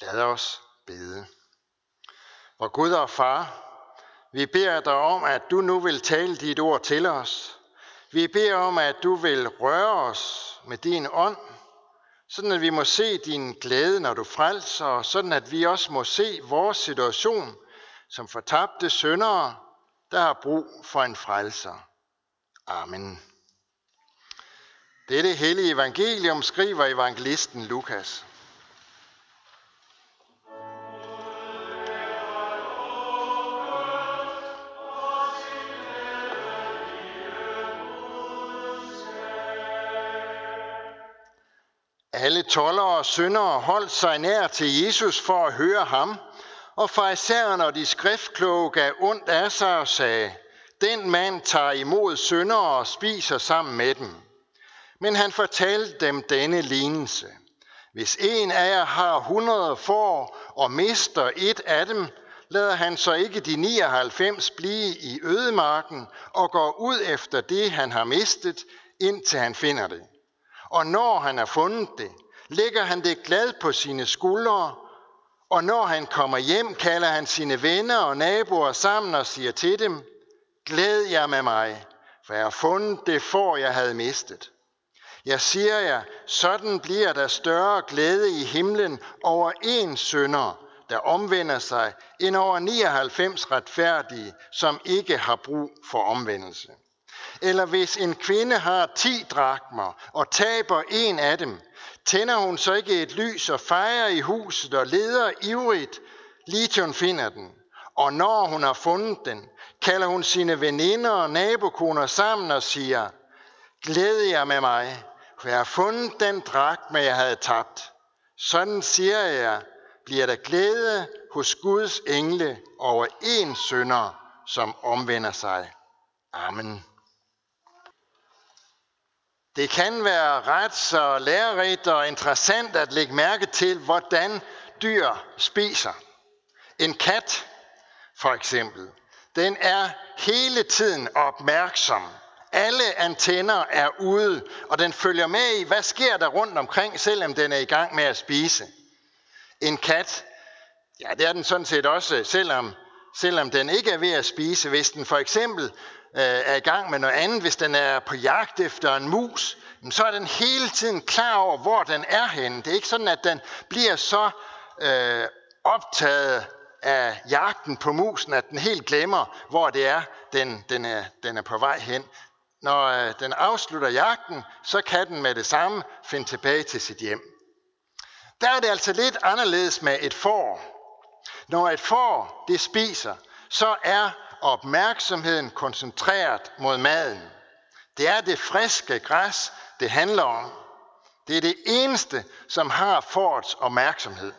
Lad os bede. Og Gud og Far, vi beder dig om, at du nu vil tale dit ord til os. Vi beder om, at du vil røre os med din ånd, sådan at vi må se din glæde, når du frelser, og sådan at vi også må se vores situation som fortabte syndere, der har brug for en frelser. Amen. Dette hellige evangelium skriver evangelisten Lukas. Alle tollere og syndere holdt sig nær til Jesus for at høre ham, og farisæerne og de skriftkloge gav ondt af sig og sagde, den mand tager imod syndere og spiser sammen med dem. Men han fortalte dem denne lignelse. Hvis en af jer har 100 får og mister et af dem, lader han så ikke de 99 blive i ødemarken og går ud efter det, han har mistet, indtil han finder det. Og når han har fundet det, lægger han det glad på sine skuldre, og når han kommer hjem, kalder han sine venner og naboer sammen og siger til dem, Glæd jer med mig, for jeg har fundet det for, jeg havde mistet. Jeg siger jer, sådan bliver der større glæde i himlen over en sønder, der omvender sig, end over 99 retfærdige, som ikke har brug for omvendelse. Eller hvis en kvinde har 10 drakmer og taber en af dem, tænder hun så ikke et lys og fejrer i huset og leder ivrigt, lige til hun finder den. Og når hun har fundet den, kalder hun sine veninder og nabokoner sammen og siger, Glæd jer med mig, for jeg har fundet den drakme, jeg havde tabt. Sådan siger jeg, bliver der glæde hos Guds engle over en sønder, som omvender sig. Amen. Det kan være ret så lærerigt og interessant at lægge mærke til, hvordan dyr spiser. En kat, for eksempel, den er hele tiden opmærksom. Alle antenner er ude, og den følger med i, hvad sker der rundt omkring, selvom den er i gang med at spise. En kat, ja, det er den sådan set også, selvom, selvom den ikke er ved at spise. Hvis den for eksempel øh, er i gang med noget andet, hvis den er på jagt efter en mus, så er den hele tiden klar over, hvor den er henne. Det er ikke sådan, at den bliver så øh, optaget af jagten på musen, at den helt glemmer, hvor det er, den, den, er, den er på vej hen. Når øh, den afslutter jagten, så kan den med det samme finde tilbage til sit hjem. Der er det altså lidt anderledes med et får. Når et får det spiser, så er opmærksomheden koncentreret mod maden. Det er det friske græs, det handler om. Det er det eneste, som har fårets opmærksomhed.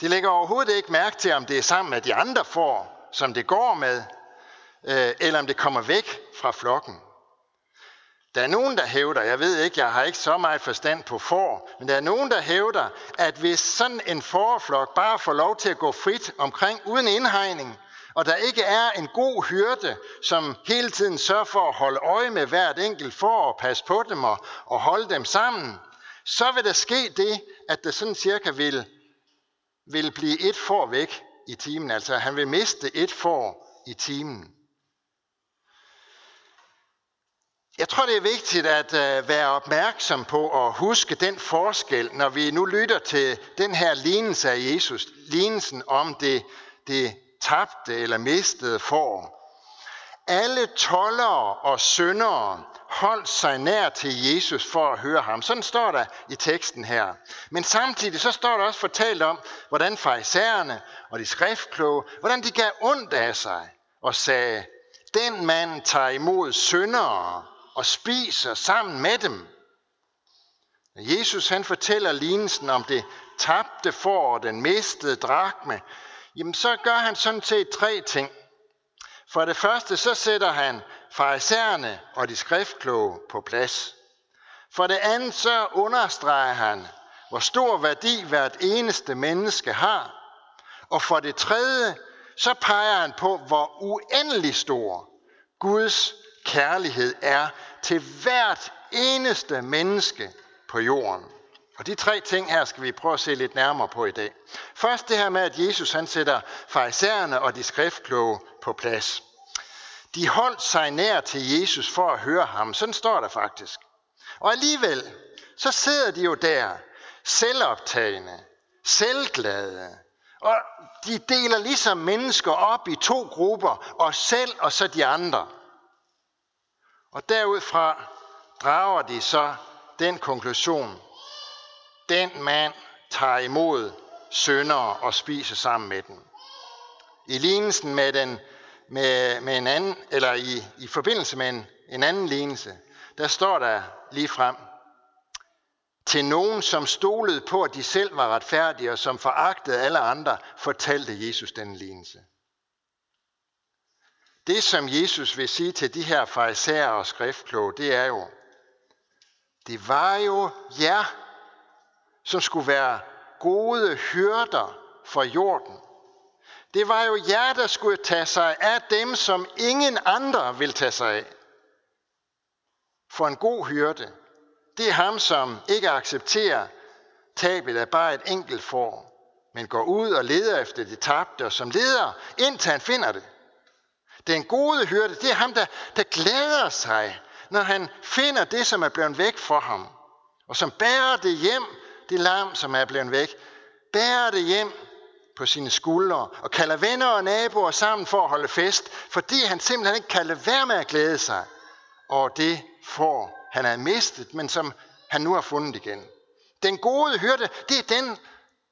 De lægger overhovedet ikke mærke til, om det er sammen med de andre får, som det går med, øh, eller om det kommer væk fra flokken. Der er nogen, der hævder, jeg ved ikke, jeg har ikke så meget forstand på får, men der er nogen, der hævder, at hvis sådan en forflok bare får lov til at gå frit omkring uden indhegning, og der ikke er en god hyrde, som hele tiden sørger for at holde øje med hvert enkelt for og passe på dem og, og holde dem sammen, så vil der ske det, at der sådan cirka vil, vil blive et får væk i timen. Altså han vil miste et får i timen. Jeg tror, det er vigtigt at øh, være opmærksom på og huske den forskel, når vi nu lytter til den her lignelse af Jesus, lignelsen om det, det tabte eller mistede får. Alle tollere og syndere holdt sig nær til Jesus for at høre ham. Sådan står der i teksten her. Men samtidig så står der også fortalt om, hvordan farisæerne og de skriftkloge, hvordan de gav ondt af sig og sagde, den mand tager imod syndere og spiser sammen med dem. Jesus han fortæller lignelsen om det tabte får og den mistede drakme, jamen så gør han sådan set tre ting. For det første, så sætter han farisæerne og de skriftkloge på plads. For det andet, så understreger han, hvor stor værdi hvert eneste menneske har. Og for det tredje, så peger han på, hvor uendelig stor Guds kærlighed er til hvert eneste menneske på jorden. Og de tre ting her skal vi prøve at se lidt nærmere på i dag. Først det her med, at Jesus han sætter farisæerne og de skriftkloge på plads. De holdt sig nær til Jesus for at høre ham. Sådan står der faktisk. Og alligevel, så sidder de jo der, selvoptagende, selvglade. Og de deler ligesom mennesker op i to grupper, os selv og så de andre. Og derudfra drager de så den konklusion, den mand tager imod søndere og spiser sammen med dem. I lignelsen med, den, med, med en anden, eller i, i forbindelse med en, en anden lignelse, der står der lige frem, til nogen, som stolede på, at de selv var retfærdige, og som foragtede alle andre, fortalte Jesus den lignelse. Det, som Jesus vil sige til de her farisæer og skriftkloge, det er jo, det var jo jer, som skulle være gode hyrder for jorden. Det var jo jer, der skulle tage sig af dem, som ingen andre vil tage sig af. For en god hyrde, det er ham, som ikke accepterer tabet af bare et enkelt får, men går ud og leder efter det tabte, og som leder, indtil han finder det. Den gode hyrde, det er ham, der, der glæder sig, når han finder det, som er blevet væk for ham, og som bærer det hjem, det lam, som er blevet væk, bærer det hjem på sine skuldre og kalder venner og naboer sammen for at holde fest, fordi han simpelthen ikke kan lade være med at glæde sig over det får, han havde mistet, men som han nu har fundet igen. Den gode hyrde, det er, den,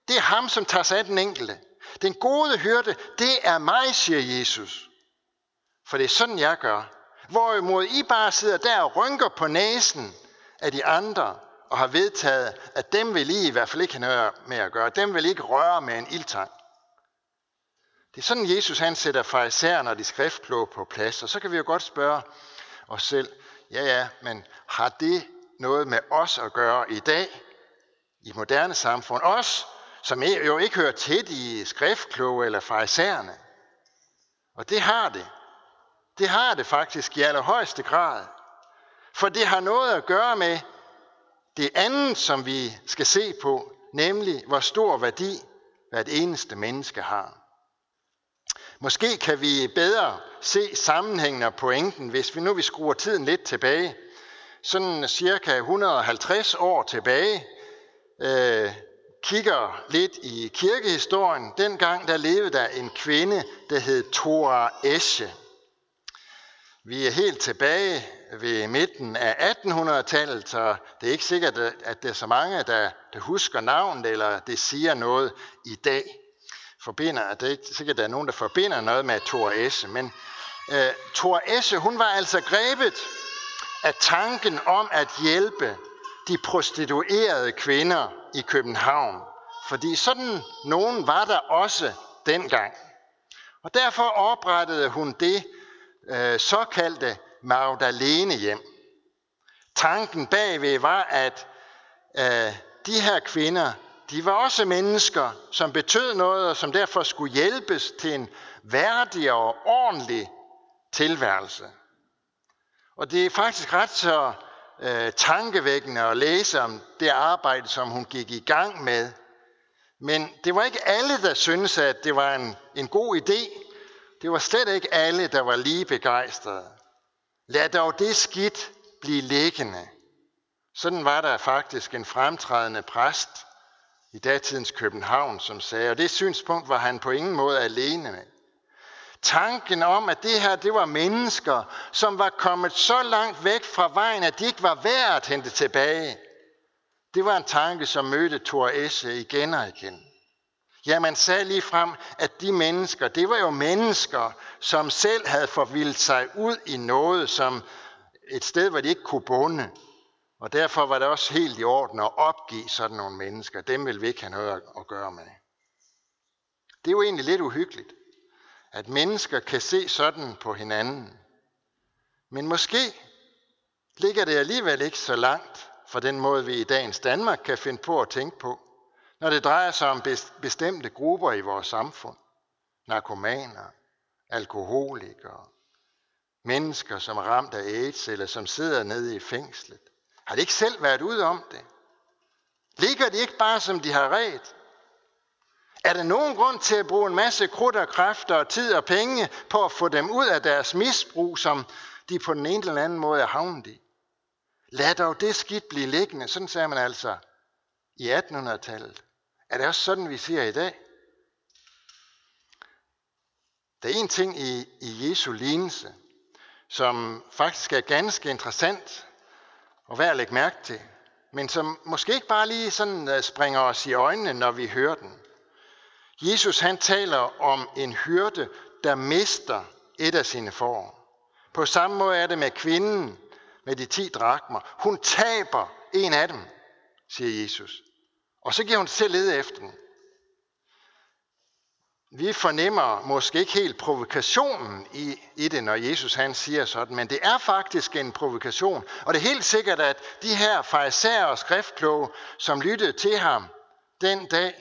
det er ham, som tager sig af den enkelte. Den gode hyrde, det er mig, siger Jesus. For det er sådan, jeg gør. Hvorimod I bare sidder der og rynker på næsen af de andre, og har vedtaget, at dem vil I i hvert fald ikke have noget med at gøre. Dem vil I ikke røre med en ildtang. Det er sådan, Jesus han sætter farisæerne og de skriftkloge på plads. Og så kan vi jo godt spørge os selv, ja ja, men har det noget med os at gøre i dag, i moderne samfund? Os, som jo ikke hører til de skriftkloge eller farisæerne. Og det har det. Det har det faktisk i allerhøjeste grad. For det har noget at gøre med det andet, som vi skal se på, nemlig hvor stor værdi hvert eneste menneske har. Måske kan vi bedre se sammenhængen og pointen, hvis vi nu vi skruer tiden lidt tilbage. Sådan cirka 150 år tilbage, øh, kigger lidt i kirkehistorien. Dengang der levede der en kvinde, der hed Tora Esche. Vi er helt tilbage ved midten af 1800-tallet, så det er ikke sikkert, at det er så mange, der, der husker navnet, eller det siger noget i dag. Forbinder, det er ikke sikkert, at der er nogen, der forbinder noget med Thor Esse, men uh, Thor Esse, hun var altså grebet af tanken om at hjælpe de prostituerede kvinder i København. Fordi sådan nogen var der også dengang. Og derfor oprettede hun det øh, såkaldte Magdalene hjem. Tanken bagved var, at øh, de her kvinder, de var også mennesker, som betød noget, og som derfor skulle hjælpes til en værdig og ordentlig tilværelse. Og det er faktisk ret så øh, tankevækkende at læse om det arbejde, som hun gik i gang med. Men det var ikke alle, der syntes, at det var en, en god idé. Det var slet ikke alle, der var lige begejstrede. Lad dog det skidt blive liggende. Sådan var der faktisk en fremtrædende præst i datidens København, som sagde, og det synspunkt var han på ingen måde alene med. Tanken om, at det her det var mennesker, som var kommet så langt væk fra vejen, at de ikke var værd at hente tilbage. Det var en tanke, som mødte Thor Esse igen og igen. Ja, man sagde lige frem, at de mennesker, det var jo mennesker, som selv havde forvildt sig ud i noget, som et sted, hvor de ikke kunne bunde. Og derfor var det også helt i orden at opgive sådan nogle mennesker. Dem vil vi ikke have noget at gøre med. Det er jo egentlig lidt uhyggeligt, at mennesker kan se sådan på hinanden. Men måske ligger det alligevel ikke så langt fra den måde, vi i dagens Danmark kan finde på at tænke på når det drejer sig om bestemte grupper i vores samfund. Narkomaner, alkoholikere, mennesker, som er ramt af AIDS, eller som sidder nede i fængslet. Har det ikke selv været ude om det? Ligger de ikke bare, som de har ret? Er der nogen grund til at bruge en masse krudt og kræfter og tid og penge på at få dem ud af deres misbrug, som de på den ene eller anden måde er havnet i? Lad dog det skidt blive liggende. Sådan sagde man altså i 1800-tallet. Er det også sådan, vi ser i dag? Der er en ting i, i Jesu lignelse, som faktisk er ganske interessant og værd at lægge mærke til, men som måske ikke bare lige sådan øh, springer os i øjnene, når vi hører den. Jesus han taler om en hyrde, der mister et af sine får. På samme måde er det med kvinden med de ti drakmer. Hun taber en af dem, siger Jesus. Og så giver hun selv lede efter den. Vi fornemmer måske ikke helt provokationen i, i det, når Jesus han siger sådan, men det er faktisk en provokation. Og det er helt sikkert, at de her farisæer og skriftkloge, som lyttede til ham den dag,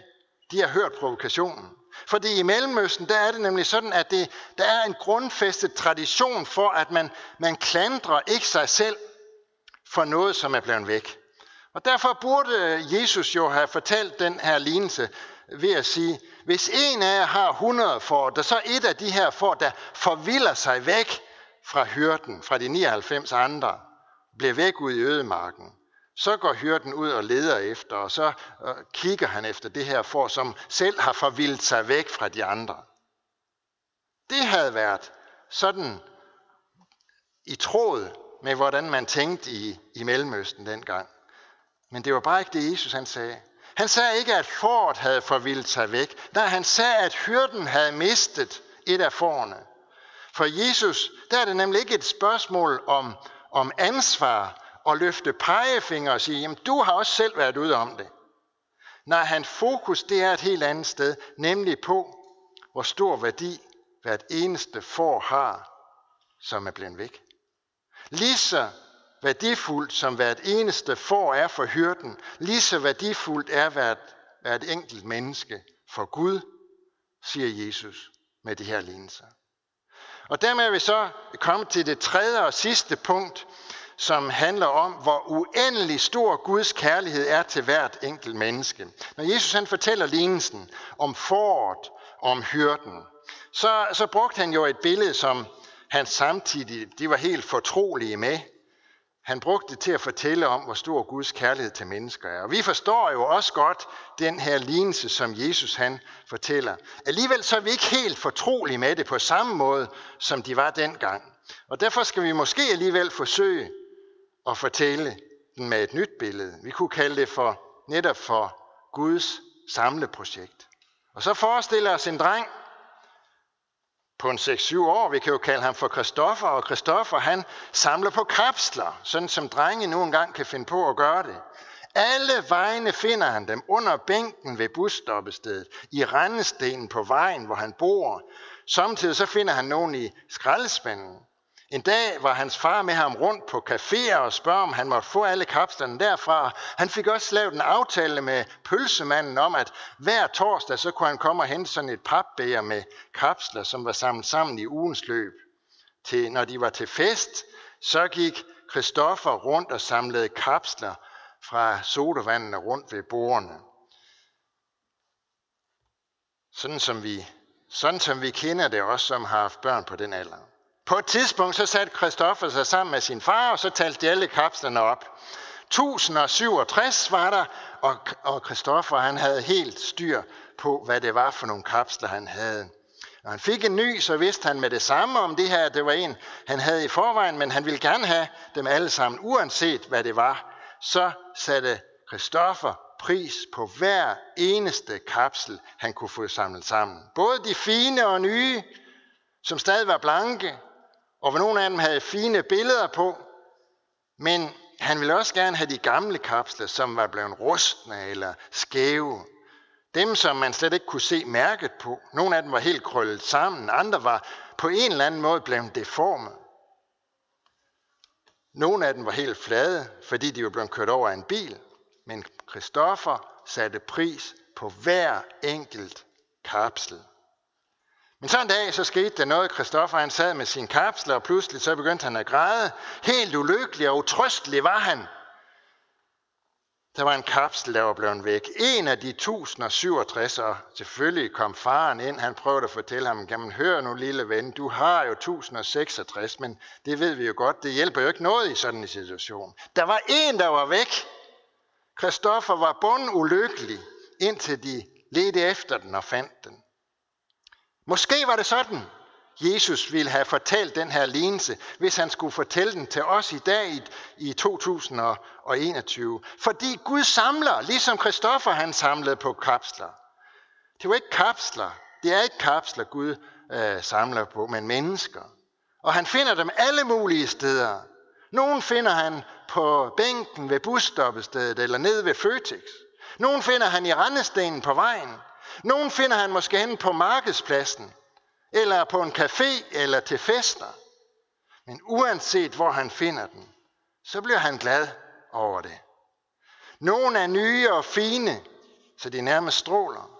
de har hørt provokationen. Fordi i Mellemøsten, der er det nemlig sådan, at det, der er en grundfæstet tradition for, at man, man klandrer ikke sig selv for noget, som er blevet væk. Og derfor burde Jesus jo have fortalt den her lignelse ved at sige, hvis en af jer har 100 får, der så et af de her får, der forvilder sig væk fra hyrden, fra de 99 andre, bliver væk ud i ødemarken, så går hyrden ud og leder efter, og så øh, kigger han efter det her får, som selv har forvildet sig væk fra de andre. Det havde været sådan i tråd med, hvordan man tænkte i, i Mellemøsten dengang. Men det var bare ikke det, Jesus han sagde. Han sagde ikke, at fåret havde forvildet sig væk. Nej, han sagde, at hyrden havde mistet et af fårene. For Jesus, der er det nemlig ikke et spørgsmål om, om ansvar og løfte pegefinger og sige, jamen du har også selv været ude om det. Nej, hans fokus det er et helt andet sted, nemlig på, hvor stor værdi hvert eneste får har, som er blevet væk. Lige så værdifuldt som hvert eneste får er for hyrden, lige så værdifuldt er hvert, hvert enkelt menneske for Gud, siger Jesus med de her lignelser. Og dermed er vi så kommet til det tredje og sidste punkt, som handler om, hvor uendelig stor Guds kærlighed er til hvert enkelt menneske. Når Jesus han fortæller lignelsen om foråret, om hyrden, så, så brugte han jo et billede, som han samtidig, de var helt fortrolige med. Han brugte det til at fortælle om, hvor stor Guds kærlighed til mennesker er. Og vi forstår jo også godt den her lignelse, som Jesus han fortæller. Alligevel så er vi ikke helt fortrolige med det på samme måde, som de var dengang. Og derfor skal vi måske alligevel forsøge at fortælle den med et nyt billede. Vi kunne kalde det for netop for Guds samleprojekt. Og så forestiller os en dreng, på en 6-7 år. Vi kan jo kalde ham for Kristoffer, og Kristoffer han samler på kapsler, sådan som drenge nu engang kan finde på at gøre det. Alle vegne finder han dem under bænken ved busstoppestedet, i rendestenen på vejen, hvor han bor. Samtidig så finder han nogen i skraldespanden. En dag var hans far med ham rundt på caféer og spørger, om han måtte få alle kapslerne derfra. Han fik også lavet en aftale med pølsemanden om, at hver torsdag så kunne han komme og hente sådan et papbæger med kapsler, som var samlet sammen i ugens løb. Til, når de var til fest, så gik Christoffer rundt og samlede kapsler fra sodavandene rundt ved bordene. Sådan som vi, sådan som vi kender det også, som har haft børn på den alder. På et tidspunkt så satte Kristoffer sig sammen med sin far, og så talte de alle kapslerne op. 1067 var der, og, og Kristoffer han havde helt styr på, hvad det var for nogle kapsler, han havde. Når han fik en ny, så vidste han med det samme om det her, det var en, han havde i forvejen, men han ville gerne have dem alle sammen, uanset hvad det var. Så satte Kristoffer pris på hver eneste kapsel, han kunne få samlet sammen. Både de fine og nye, som stadig var blanke, og hvor nogle af dem havde fine billeder på, men han ville også gerne have de gamle kapsler, som var blevet rustne eller skæve. Dem, som man slet ikke kunne se mærket på. Nogle af dem var helt krøllet sammen, andre var på en eller anden måde blevet deforme. Nogle af dem var helt flade, fordi de var blevet kørt over af en bil. Men Christoffer satte pris på hver enkelt kapsel. Men så en dag, så skete der noget. Kristoffer han sad med sin kapsler, og pludselig så begyndte han at græde. Helt ulykkelig og utrøstelig var han. der var en kapsel, der var blevet væk. En af de 1067, og selvfølgelig kom faren ind, han prøvede at fortælle ham, kan man høre nu lille ven, du har jo 1066, men det ved vi jo godt, det hjælper jo ikke noget i sådan en situation. Der var en, der var væk. Kristoffer var bund ulykkelig, indtil de ledte efter den og fandt den. Måske var det sådan, Jesus ville have fortalt den her lignelse, hvis han skulle fortælle den til os i dag i 2021. Fordi Gud samler, ligesom Kristoffer han samlede på kapsler. Det var ikke kapsler. Det er ikke kapsler, Gud øh, samler på, men mennesker. Og han finder dem alle mulige steder. Nogle finder han på bænken ved busstoppestedet eller nede ved Føtex. Nogle finder han i rendestenen på vejen. Nogen finder han måske hen på markedspladsen eller på en café, eller til fester. Men uanset hvor han finder den, så bliver han glad over det. Nogle er nye og fine, så de nærmest stråler.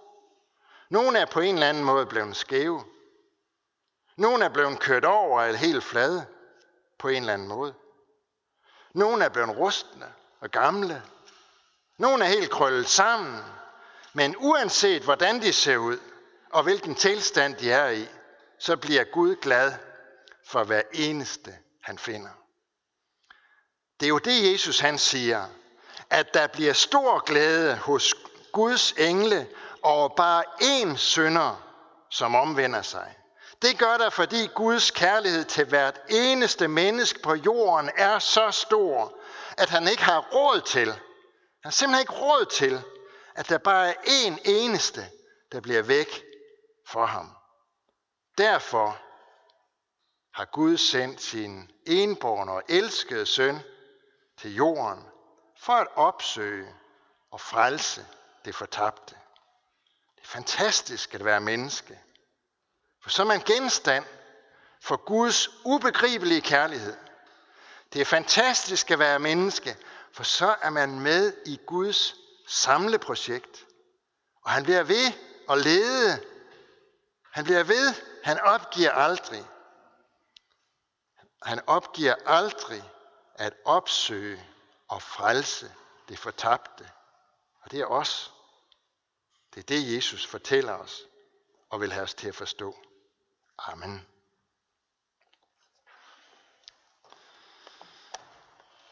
Nogle er på en eller anden måde blevet skæve. Nogle er blevet kørt over eller helt flade på en eller anden måde. Nogle er blevet rustne og gamle. Nogle er helt krøllet sammen. Men uanset hvordan de ser ud, og hvilken tilstand de er i, så bliver Gud glad for hver eneste, han finder. Det er jo det, Jesus han siger, at der bliver stor glæde hos Guds engle over bare én synder, som omvender sig. Det gør der, fordi Guds kærlighed til hvert eneste menneske på jorden er så stor, at han ikke har råd til, han har simpelthen ikke råd til, at der bare er én eneste, der bliver væk for ham. Derfor har Gud sendt sin enborn og elskede søn til jorden for at opsøge og frelse det fortabte. Det er fantastisk at være menneske. For så er man genstand for Guds ubegribelige kærlighed. Det er fantastisk at være menneske, for så er man med i Guds samleprojekt. Og han bliver ved at lede. Han bliver ved han opgiver aldrig. Han opgiver aldrig at opsøge og frelse det fortabte. Og det er os. Det er det, Jesus fortæller os og vil have os til at forstå. Amen.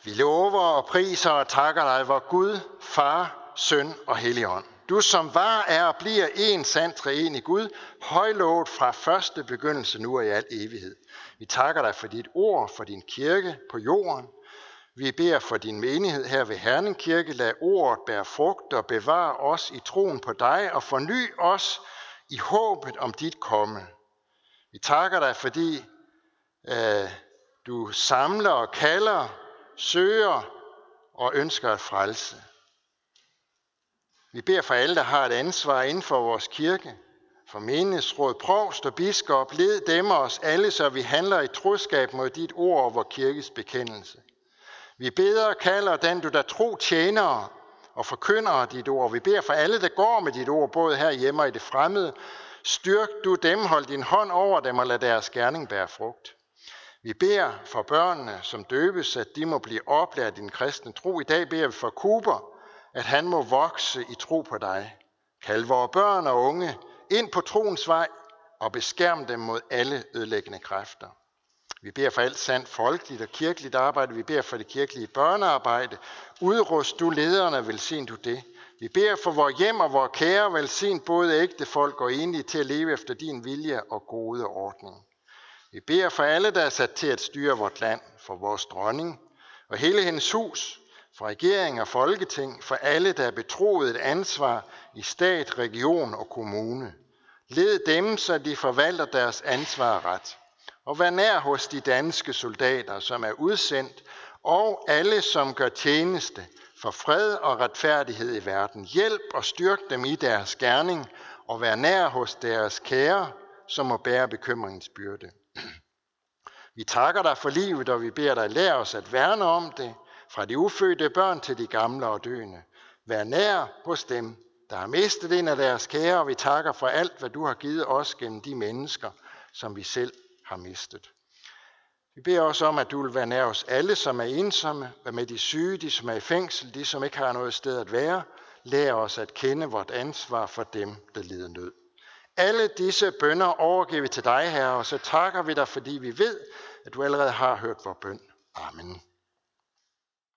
Vi lover og priser og takker dig, vor Gud, Far, Søn og Helligånd. Du som var, er og bliver en sand i Gud, højlovet fra første begyndelse nu og i al evighed. Vi takker dig for dit ord, for din kirke på jorden. Vi beder for din menighed her ved Herning Kirke. Lad ordet bære frugt og bevare os i troen på dig og forny os i håbet om dit komme. Vi takker dig, fordi øh, du samler og kalder, søger og ønsker at frelse. Vi beder for alle, der har et ansvar inden for vores kirke, for menighedsråd, provst og biskop, led dem og os alle, så vi handler i troskab mod dit ord og vores kirkes bekendelse. Vi beder og kalder den, du der tro tjenere og forkynder dit ord. Vi beder for alle, der går med dit ord, både her hjemme og i det fremmede. Styrk du dem, hold din hånd over dem og lad deres gerning bære frugt. Vi beder for børnene, som døbes, at de må blive oplært i den kristne tro. I dag beder vi for Kuber, at han må vokse i tro på dig. Kald vores børn og unge ind på troens vej og beskærm dem mod alle ødelæggende kræfter. Vi beder for alt sandt folkeligt og kirkeligt arbejde. Vi beder for det kirkelige børnearbejde. Udrust du lederne, velsign du det. Vi beder for vores hjem og vores kære, velsign både ægte folk og enlige til at leve efter din vilje og gode ordning. Vi beder for alle, der er sat til at styre vort land, for vores dronning og hele hendes hus, for regering og folketing, for alle, der er betroet et ansvar i stat, region og kommune. Led dem, så de forvalter deres ansvar ret. Og vær nær hos de danske soldater, som er udsendt, og alle, som gør tjeneste for fred og retfærdighed i verden. Hjælp og styrk dem i deres gerning, og vær nær hos deres kære, som må bære bekymringens byrde. Vi takker dig for livet, og vi beder dig lære os at værne om det, fra de ufødte børn til de gamle og døende. Vær nær hos dem, der har mistet en af deres kære, og vi takker for alt, hvad du har givet os gennem de mennesker, som vi selv har mistet. Vi beder også om, at du vil være nær os alle, som er ensomme, hvad med de syge, de som er i fængsel, de som ikke har noget sted at være. Lær os at kende vort ansvar for dem, der lider nød. Alle disse bønder overgiver vi til dig, Herre, og så takker vi dig, fordi vi ved, at du allerede har hørt vores bøn. Amen.